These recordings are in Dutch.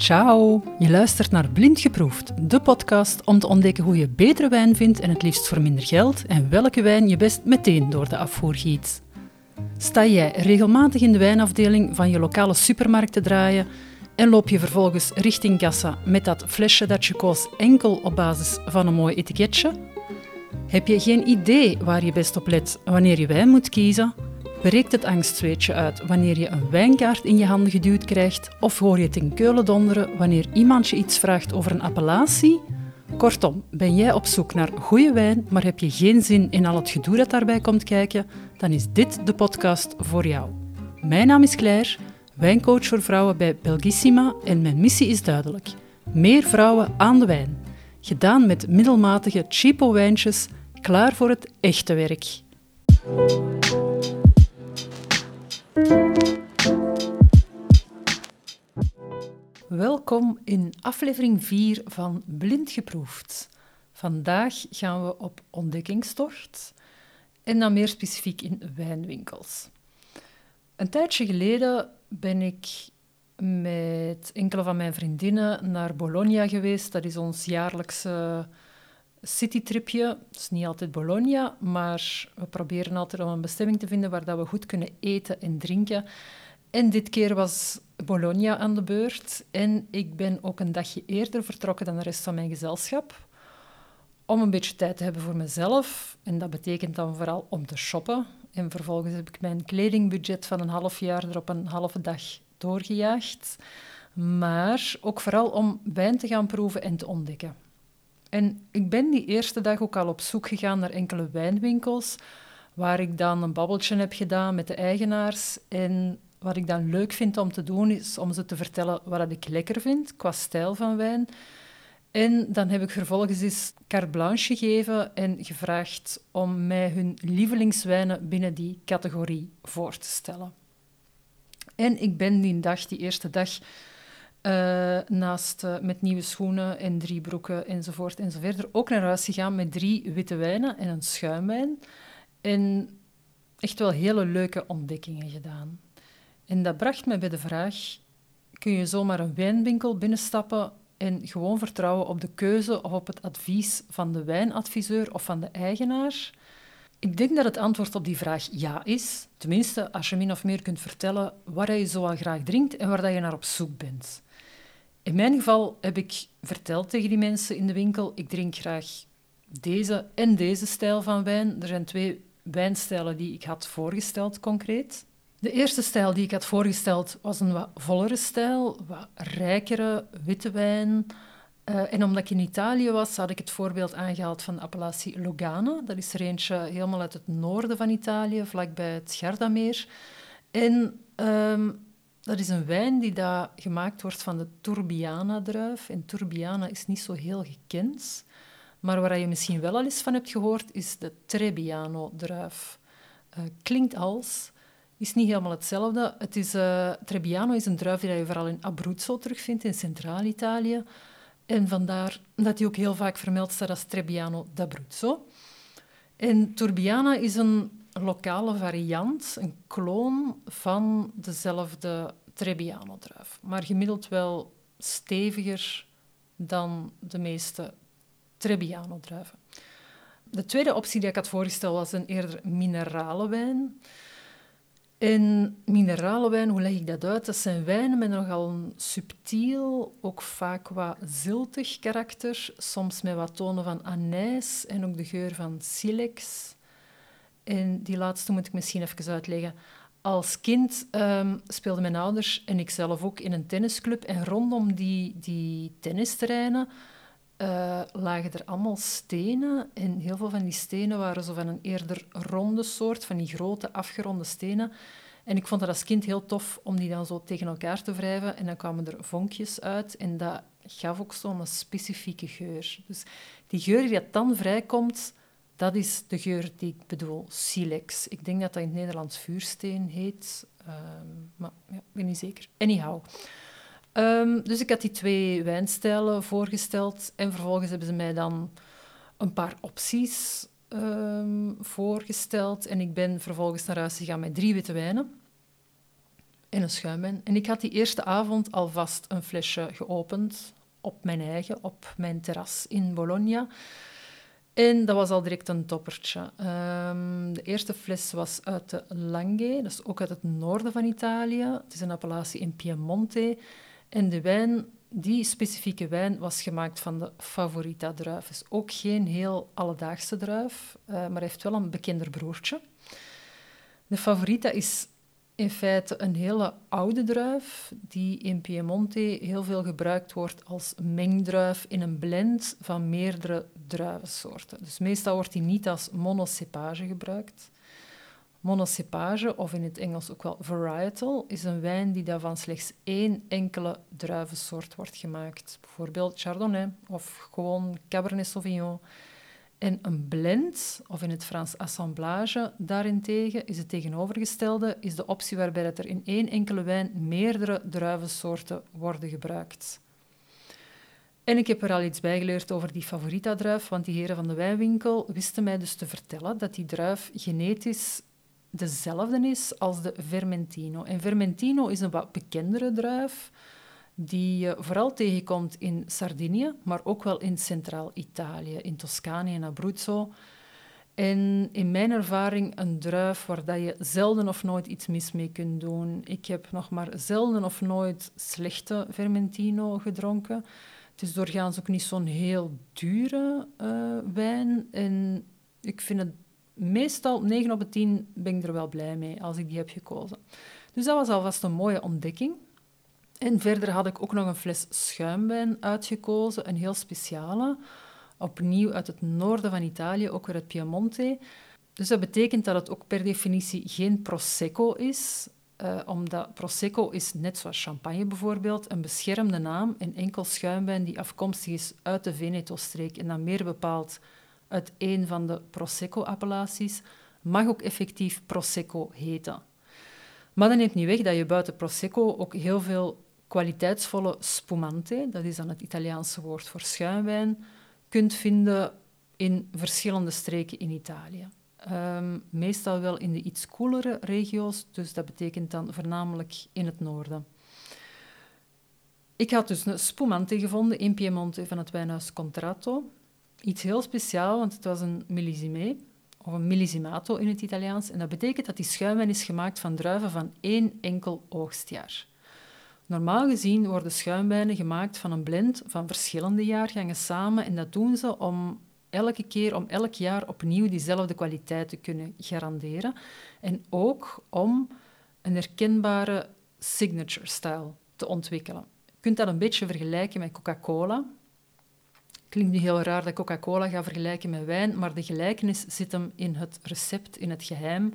Ciao! Je luistert naar Blind Geproefd, de podcast om te ontdekken hoe je betere wijn vindt en het liefst voor minder geld en welke wijn je best meteen door de afvoer giet. Sta jij regelmatig in de wijnafdeling van je lokale supermarkt te draaien en loop je vervolgens richting kassa met dat flesje dat je koos enkel op basis van een mooi etiketje? Heb je geen idee waar je best op let wanneer je wijn moet kiezen? Breekt het angstzweetje uit wanneer je een wijnkaart in je handen geduwd krijgt? Of hoor je het in keulen donderen wanneer iemand je iets vraagt over een appellatie? Kortom, ben jij op zoek naar goede wijn, maar heb je geen zin in al het gedoe dat daarbij komt kijken? Dan is dit de podcast voor jou. Mijn naam is Claire, wijncoach voor vrouwen bij Belgissima en mijn missie is duidelijk. Meer vrouwen aan de wijn. Gedaan met middelmatige cheapo wijntjes, klaar voor het echte werk. Welkom in aflevering 4 van Blind Geproefd. Vandaag gaan we op ontdekkingstocht en dan meer specifiek in wijnwinkels. Een tijdje geleden ben ik met enkele van mijn vriendinnen naar Bologna geweest. Dat is ons jaarlijkse citytripje. Het is niet altijd Bologna, maar we proberen altijd om een bestemming te vinden waar dat we goed kunnen eten en drinken. En dit keer was Bologna aan de beurt. En ik ben ook een dagje eerder vertrokken dan de rest van mijn gezelschap. Om een beetje tijd te hebben voor mezelf. En dat betekent dan vooral om te shoppen. En vervolgens heb ik mijn kledingbudget van een half jaar er op een halve dag doorgejaagd. Maar ook vooral om wijn te gaan proeven en te ontdekken. En ik ben die eerste dag ook al op zoek gegaan naar enkele wijnwinkels, waar ik dan een babbeltje heb gedaan met de eigenaars. En wat ik dan leuk vind om te doen, is om ze te vertellen wat ik lekker vind qua stijl van wijn. En dan heb ik vervolgens eens carte blanche gegeven en gevraagd om mij hun lievelingswijnen binnen die categorie voor te stellen. En ik ben die dag, die eerste dag, uh, naast uh, met nieuwe schoenen en drie broeken enzovoort enzovoort, ook naar huis gegaan met drie witte wijnen en een schuimwijn. En echt wel hele leuke ontdekkingen gedaan. En dat bracht me bij de vraag, kun je zomaar een wijnwinkel binnenstappen en gewoon vertrouwen op de keuze of op het advies van de wijnadviseur of van de eigenaar? Ik denk dat het antwoord op die vraag ja is. Tenminste, als je min of meer kunt vertellen wat je zoal graag drinkt en waar je naar op zoek bent. In mijn geval heb ik verteld tegen die mensen in de winkel, ik drink graag deze en deze stijl van wijn. Er zijn twee wijnstijlen die ik had voorgesteld concreet. De eerste stijl die ik had voorgesteld was een wat vollere stijl, wat rijkere witte wijn. Uh, en omdat ik in Italië was, had ik het voorbeeld aangehaald van de appellatie Lugana. Dat is er eentje helemaal uit het noorden van Italië, vlakbij het Gardameer. En um, dat is een wijn die daar gemaakt wordt van de Turbiana-druif. En Turbiana is niet zo heel gekend. Maar waar je misschien wel al eens van hebt gehoord, is de Trebbiano-druif. Uh, klinkt als, is niet helemaal hetzelfde. Het is, uh, Trebbiano is een druif die je vooral in Abruzzo terugvindt, in Centraal-Italië. En vandaar dat hij ook heel vaak vermeld staat als Trebbiano d'Abruzzo. En Turbiana is een lokale variant, een kloon van dezelfde Trebbiano-druif. Maar gemiddeld wel steviger dan de meeste Trebbiano-druiven. De tweede optie die ik had voorgesteld was een eerder minerale wijn. En minerale wijn, hoe leg ik dat uit? Dat zijn wijnen met nogal een subtiel, ook vaak wat ziltig karakter, soms met wat tonen van anijs en ook de geur van silex. En die laatste moet ik misschien even uitleggen. Als kind um, speelden mijn ouders en ik zelf ook in een tennisclub. En rondom die, die tennisterreinen uh, lagen er allemaal stenen. En heel veel van die stenen waren zo van een eerder ronde soort, van die grote afgeronde stenen. En ik vond dat als kind heel tof om die dan zo tegen elkaar te wrijven. En dan kwamen er vonkjes uit. En dat gaf ook zo'n specifieke geur. Dus die geur die dan vrijkomt, dat is de geur die ik bedoel, silex. Ik denk dat dat in het Nederlands vuursteen heet, um, maar ja, ik ben niet zeker. Anyhow. Um, dus ik had die twee wijnstijlen voorgesteld en vervolgens hebben ze mij dan een paar opties um, voorgesteld. En ik ben vervolgens naar huis gegaan met drie witte wijnen. en een schuimwijn. En ik had die eerste avond alvast een flesje geopend op mijn eigen, op mijn terras in Bologna. En dat was al direct een toppertje. Ehm, de eerste fles was uit de Langhe, dat is ook uit het noorden van Italië. Het is een appellatie in Piemonte. En de wijn, die specifieke wijn, was gemaakt van de Favorita-druif. is ook geen heel alledaagse druif, uh, maar heeft wel een bekender broertje. De Favorita is in feite een hele oude druif die in Piemonte heel veel gebruikt wordt als mengdruif in een blend van meerdere druivensoorten. Dus meestal wordt die niet als monocepage gebruikt. Monocepage, of in het Engels ook wel varietal, is een wijn die van slechts één enkele druivensoort wordt gemaakt. Bijvoorbeeld Chardonnay of gewoon Cabernet Sauvignon. En een blend, of in het Frans assemblage, daarentegen is het tegenovergestelde, is de optie waarbij er in één enkele wijn meerdere druivensoorten worden gebruikt. En ik heb er al iets bij geleerd over die Favorita-druif, want die heren van de wijnwinkel wisten mij dus te vertellen dat die druif genetisch dezelfde is als de Vermentino. En Vermentino is een wat bekendere druif, die je vooral tegenkomt in Sardinië, maar ook wel in Centraal-Italië, in Toscane en Abruzzo. En in mijn ervaring een druif waar je zelden of nooit iets mis mee kunt doen. Ik heb nog maar zelden of nooit slechte Vermentino gedronken. Het is doorgaans ook niet zo'n heel dure uh, wijn. En ik vind het meestal, 9 op de 10, ben ik er wel blij mee als ik die heb gekozen. Dus dat was alvast een mooie ontdekking. En verder had ik ook nog een fles schuimwijn uitgekozen, een heel speciale. Opnieuw uit het noorden van Italië, ook weer uit Piemonte. Dus dat betekent dat het ook per definitie geen Prosecco is, uh, omdat Prosecco is, net zoals champagne bijvoorbeeld, een beschermde naam en enkel schuimwijn die afkomstig is uit de Veneto-streek en dan meer bepaald uit een van de Prosecco-appellaties, mag ook effectief Prosecco heten. Maar dat neemt niet weg dat je buiten Prosecco ook heel veel kwaliteitsvolle spumante, dat is dan het Italiaanse woord voor schuimwijn, kunt vinden in verschillende streken in Italië. Ehm, meestal wel in de iets koelere regio's, dus dat betekent dan voornamelijk in het noorden. Ik had dus een spumante gevonden in Piemonte van het wijnhuis Contratto. Iets heel speciaal, want het was een millesime, of een millesimato in het Italiaans. En dat betekent dat die schuimwijn is gemaakt van druiven van één enkel oogstjaar. Normaal gezien worden schuimwijnen gemaakt van een blend van verschillende jaargangen samen en dat doen ze om elke keer, om elk jaar opnieuw diezelfde kwaliteit te kunnen garanderen. En ook om een herkenbare signature style te ontwikkelen. Je kunt dat een beetje vergelijken met Coca-Cola. Klinkt nu heel raar dat Coca-Cola gaat vergelijken met wijn, maar de gelijkenis zit hem in het recept, in het geheim.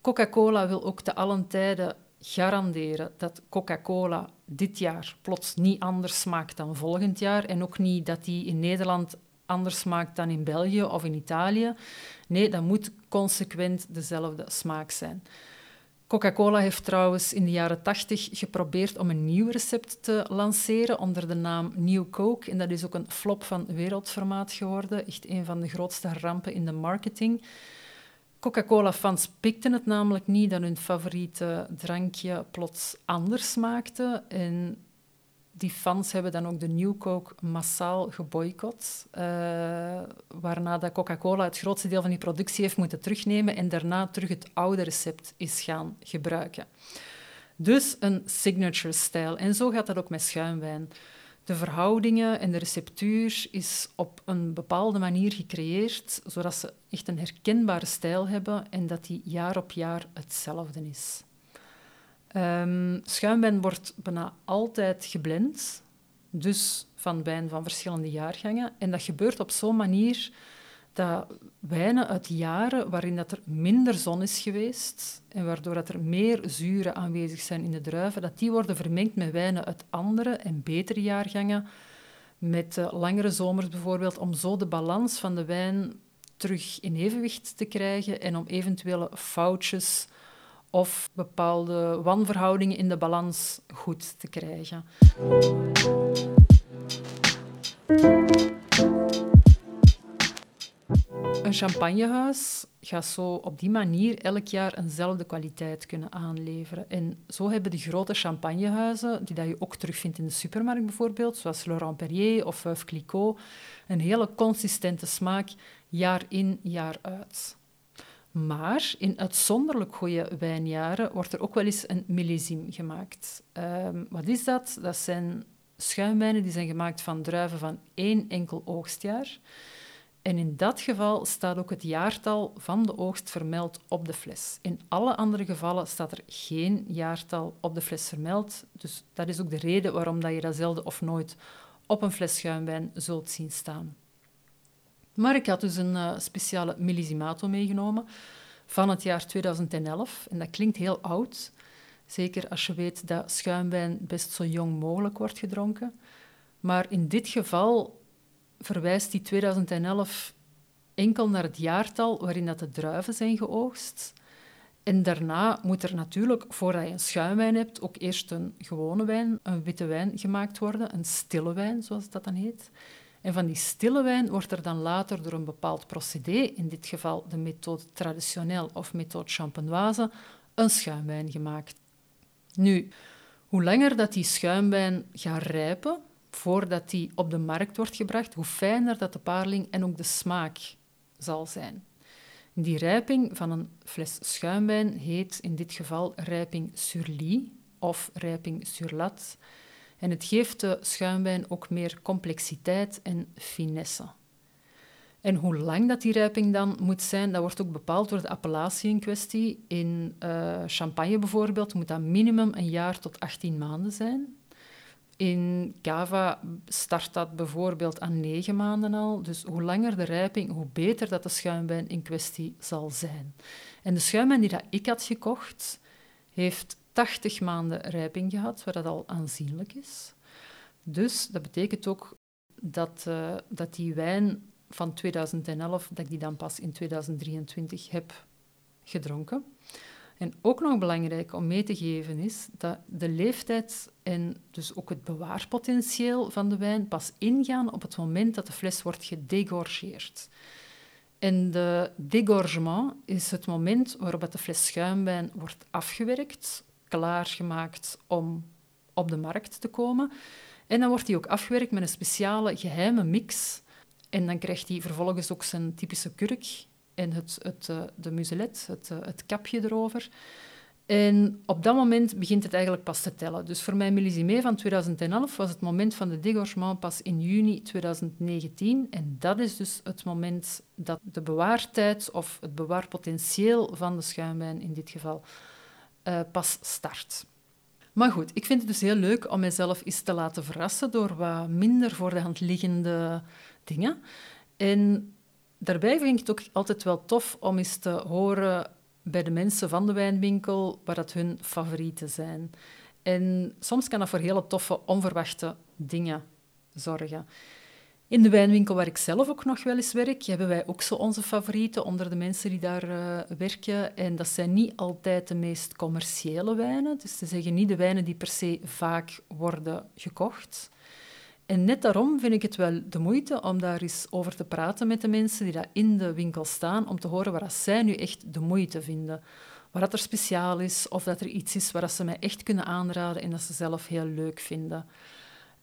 Coca-Cola wil ook te allen tijden garanderen dat Coca-Cola dit jaar plots niet anders smaakt dan volgend jaar en ook niet dat die in Nederland anders smaakt dan in België of in Italië. Nee, dat moet consequent dezelfde smaak zijn. Coca-Cola heeft trouwens in de jaren 80 geprobeerd om een nieuw recept te lanceren onder de naam New Coke. En dat is ook een flop van wereldformaat geworden. Echt een van de grootste rampen in de marketing. Coca-Cola-fans pikten het namelijk niet dat hun favoriete drankje plots anders smaakte. En die fans hebben dan ook de New Coke massaal geboycott. Uh, waarna Coca-Cola het grootste deel van die productie heeft moeten terugnemen en daarna terug het oude recept is gaan gebruiken. Dus een signature style. En zo gaat dat ook met schuimwijn. De verhoudingen en de receptuur is op een bepaalde manier gecreëerd, zodat ze echt een herkenbare stijl hebben en dat die jaar op jaar hetzelfde is. Um, wordt bijna altijd geblend, dus van wijn van verschillende jaargangen. En dat gebeurt op zo'n manier dat wijnen uit jaren waarin dat er minder zon is geweest en waardoor dat er meer zuren aanwezig zijn in de druiven, dat die worden vermengd met wijnen uit andere en betere jaargangen, met uh, langere zomers bijvoorbeeld, om zo de balans van de wijn terug in evenwicht te krijgen en om eventuele foutjes of bepaalde wanverhoudingen in de balans goed te krijgen. Een champagnehuis gaat zo op die manier elk jaar eenzelfde kwaliteit kunnen aanleveren. En zo hebben de grote champagnehuizen, die dat je ook terugvindt in de supermarkt bijvoorbeeld, zoals Laurent Perrier of Veuve Clicquot, een hele consistente smaak jaar in, jaar uit. Maar in uitzonderlijk goede wijnjaren wordt er ook wel eens een millésime gemaakt. Um, wat is dat? Dat zijn schuimwijnen die zijn gemaakt van druiven van één enkel oogstjaar. En in dat geval staat ook het jaartal van de oogst vermeld op de fles. In alle andere gevallen staat er geen jaartal op de fles vermeld. Dus dat is ook de reden waarom dat je dat zelden of nooit op een fles schuimwijn zult zien staan. Maar ik had dus een uh, speciale millisimato meegenomen van het jaar 2011. En dat klinkt heel oud, zeker als je weet dat schuimwijn best zo jong mogelijk wordt gedronken. Maar in dit geval verwijst die 2011 enkel naar het jaartal waarin dat de druiven zijn geoogst. En daarna moet er natuurlijk, voordat je een schuimwijn hebt, ook eerst een gewone wijn, een witte wijn gemaakt worden, een stille wijn, zoals dat dan heet. En van die stille wijn wordt er dan later door een bepaald procedé, in dit geval de methode traditioneel of methode champenoise, een schuimwijn gemaakt. Nu, hoe langer dat die schuimwijn gaat rijpen, voordat die op de markt wordt gebracht, hoe fijner dat de paarling en ook de smaak zal zijn. Die rijping van een fles schuimwijn heet in dit geval rijping sur lit of rijping sur lat. En het geeft de schuimwijn ook meer complexiteit en finesse. En hoe lang dat die rijping dan moet zijn, dat wordt ook bepaald door de appellatie in kwestie. In uh, champagne bijvoorbeeld moet dat minimum een jaar tot 18 maanden zijn. In cava start dat bijvoorbeeld aan 9 maanden al. Dus hoe langer de rijping, hoe beter dat de schuimwijn in kwestie zal zijn. En de schuimwijn die dat ik had gekocht, heeft 80 maanden rijping gehad, wat dat al aanzienlijk is. Dus dat betekent ook dat, uh, dat die wijn van 2011, dat ik die dan pas in 2023 heb gedronken. En ook nog belangrijk om mee te geven is dat de leeftijd en dus ook het bewaarpotentieel van de wijn pas ingaan op het moment dat de fles wordt gedegorgeerd. En de dégorgement is het moment waarop de fles schuimwijn wordt afgewerkt klaargemaakt om op de markt te komen. En dan wordt die ook afgewerkt met een speciale geheime mix. En dan krijgt hij vervolgens ook zijn typische kurk en het, het, eh, de muselet, het, eh, het kapje erover. En op dat moment begint het eigenlijk pas te tellen. Dus voor mijn millisime van 2011 was het moment van de dégorgement pas in juni 2019. En dat is dus het moment dat de bewaartijd of het bewaarpotentieel van de schuimwijn in dit geval uh, pas start. Maar goed, ik vind het dus heel leuk om mezelf eens te laten verrassen door wat minder voor de hand liggende dingen. En daarbij vind ik het ook altijd wel tof om eens te horen bij de mensen van de wijnwinkel wat dat hun favorieten zijn. En soms kan dat voor hele toffe, onverwachte dingen zorgen. In de wijnwinkel waar ik zelf ook nog wel eens werk, hebben wij ook zo onze favorieten onder de mensen die daar uh, werken. En dat zijn niet altijd de meest commerciële wijnen. Dus ze zeggen niet de wijnen die per se vaak worden gekocht. En net daarom vind ik het wel de moeite om daar eens over te praten met de mensen die daar in de winkel staan, om te horen waar zij nu echt de moeite vinden. Waar dat er speciaal is, of dat er iets is waar ze mij echt kunnen aanraden en dat ze zelf heel leuk vinden.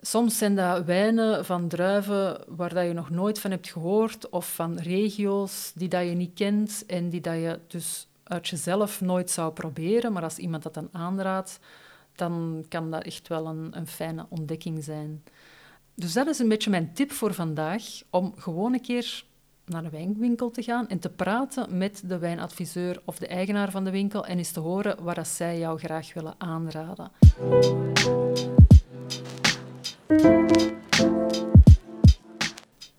Soms zijn dat wijnen van druiven waar dat je nog nooit van hebt gehoord, of van regio's die dat je niet kent en die dat je dus uit jezelf nooit zou proberen. Maar als iemand dat dan aanraadt, dan kan dat echt wel een, een fijne ontdekking zijn. Dus dat is een beetje mijn tip voor vandaag, om gewoon een keer naar een wijnwinkel te gaan en te praten met de wijnadviseur of de eigenaar van de winkel en eens te horen waar zij jou graag willen aanraden.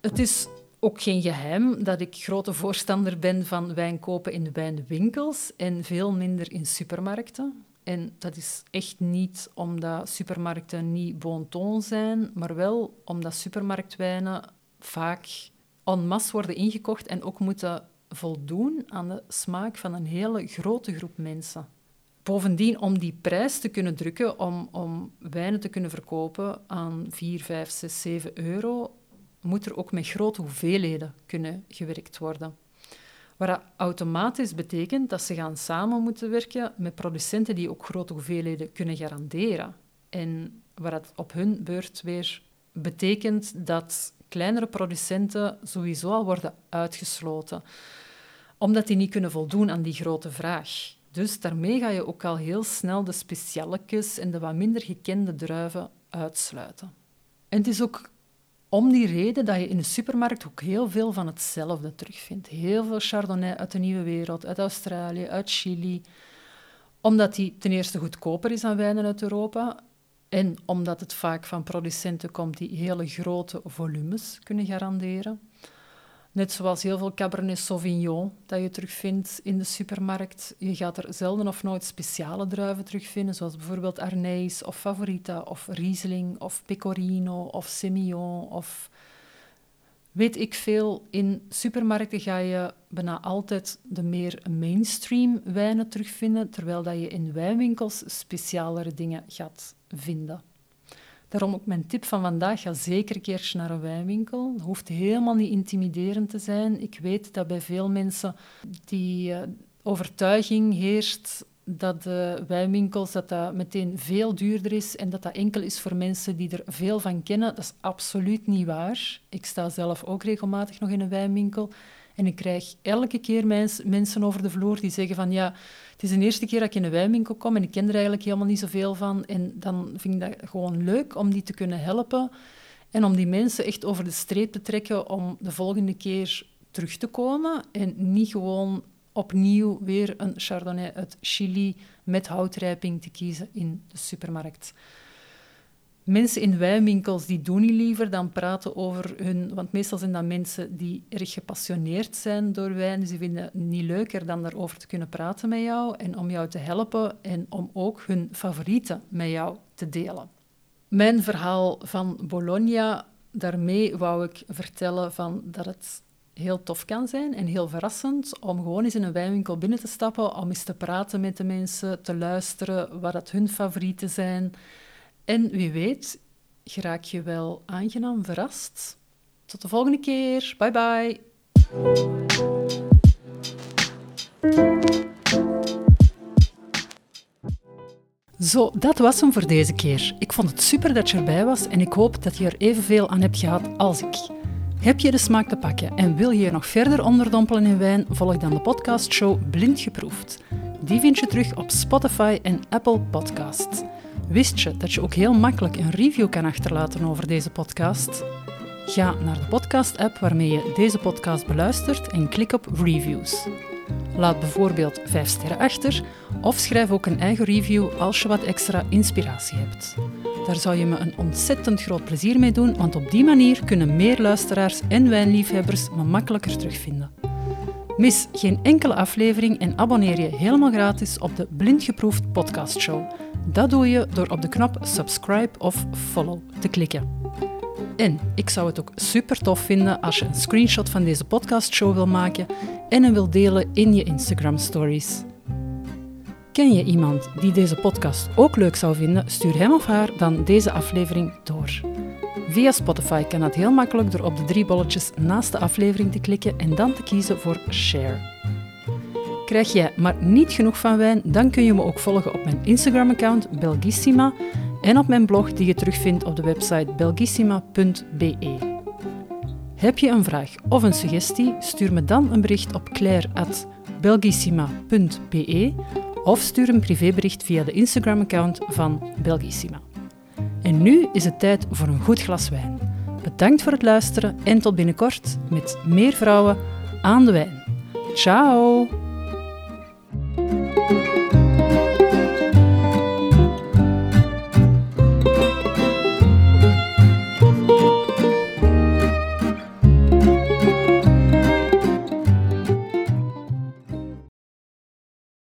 Het is ook geen geheim dat ik grote voorstander ben van wijn kopen in wijnwinkels en veel minder in supermarkten. En dat is echt niet omdat supermarkten niet bon ton zijn, maar wel omdat supermarktwijnen vaak en masse worden ingekocht en ook moeten voldoen aan de smaak van een hele grote groep mensen. Bovendien, om die prijs te kunnen drukken, om, om wijnen te kunnen verkopen aan 4, 5, 6, 7 euro, moet er ook met grote hoeveelheden kunnen gewerkt worden. Wat automatisch betekent dat ze gaan samen moeten werken met producenten die ook grote hoeveelheden kunnen garanderen. En wat het op hun beurt weer betekent dat kleinere producenten sowieso al worden uitgesloten, omdat die niet kunnen voldoen aan die grote vraag. Dus daarmee ga je ook al heel snel de specialetjes en de wat minder gekende druiven uitsluiten. En het is ook om die reden dat je in de supermarkt ook heel veel van hetzelfde terugvindt. Heel veel Chardonnay uit de Nieuwe Wereld, uit Australië, uit Chili. Omdat die ten eerste goedkoper is dan wijnen uit Europa. En omdat het vaak van producenten komt die hele grote volumes kunnen garanderen. Net zoals heel veel Cabernet Sauvignon dat je terugvindt in de supermarkt. Je gaat er zelden of nooit speciale druiven terugvinden, zoals bijvoorbeeld Arneis of Favorita of Riesling of Pecorino of Semillon of weet ik veel. In supermarkten ga je bijna altijd de meer mainstream wijnen terugvinden, terwijl dat je in wijnwinkels specialere dingen gaat vinden. Daarom ook mijn tip van vandaag, ga zeker een keertje naar een wijnwinkel. Dat hoeft helemaal niet intimiderend te zijn. Ik weet dat bij veel mensen die uh, overtuiging heerst dat de wijnwinkels dat dat meteen veel duurder is en dat dat enkel is voor mensen die er veel van kennen. Dat is absoluut niet waar. Ik sta zelf ook regelmatig nog in een wijnwinkel en ik krijg elke keer mensen over de vloer die zeggen van ja, het is de eerste keer dat ik in een wijnwinkel kom en ik ken er eigenlijk helemaal niet zoveel van. En dan vind ik dat gewoon leuk om die te kunnen helpen en om die mensen echt over de streep te trekken om de volgende keer terug te komen en niet gewoon opnieuw weer een Chardonnay uit Chili met houtrijping te kiezen in de supermarkt. Mensen in wijnwinkels die doen niet liever dan praten over hun... Want meestal zijn dat mensen die erg gepassioneerd zijn door wijn. Dus die vinden het niet leuker dan daarover te kunnen praten met jou en om jou te helpen en om ook hun favorieten met jou te delen. Mijn verhaal van Bologna, daarmee wou ik vertellen van dat het heel tof kan zijn en heel verrassend om gewoon eens in een wijnwinkel binnen te stappen, om eens te praten met de mensen, te luisteren wat dat hun favorieten zijn en wie weet, geraak je wel aangenaam verrast. Tot de volgende keer. Bye bye. Zo, dat was hem voor deze keer. Ik vond het super dat je erbij was en ik hoop dat je er evenveel aan hebt gehad als ik. Heb je de smaak te pakken en wil je je nog verder onderdompelen in wijn? Volg dan de podcastshow Blind Geproefd. Die vind je terug op Spotify en Apple Podcasts. Wist je dat je ook heel makkelijk een review kan achterlaten over deze podcast? Ga naar de podcast-app waarmee je deze podcast beluistert en klik op reviews. Laat bijvoorbeeld 5 sterren achter of schrijf ook een eigen review als je wat extra inspiratie hebt. Daar zou je me een ontzettend groot plezier mee doen, want op die manier kunnen meer luisteraars en wijnliefhebbers me makkelijker terugvinden. Mis geen enkele aflevering en abonneer je helemaal gratis op de Blindgeproefd podcastshow. Dat doe je door op de knop subscribe of follow te klikken. En ik zou het ook super tof vinden als je een screenshot van deze podcastshow wil maken en hem wil delen in je Instagram stories. Ken je iemand die deze podcast ook leuk zou vinden? Stuur hem of haar dan deze aflevering door. Via Spotify kan dat heel makkelijk door op de drie bolletjes naast de aflevering te klikken en dan te kiezen voor Share. Krijg jij maar niet genoeg van wijn, dan kun je me ook volgen op mijn Instagram-account Belgissima en op mijn blog die je terugvindt op de website belgissima.be. Heb je een vraag of een suggestie? Stuur me dan een bericht op claire.belgissima.be of stuur een privébericht via de Instagram-account van Belgissima. En nu is het tijd voor een goed glas wijn. Bedankt voor het luisteren en tot binnenkort met meer vrouwen aan de wijn. Ciao!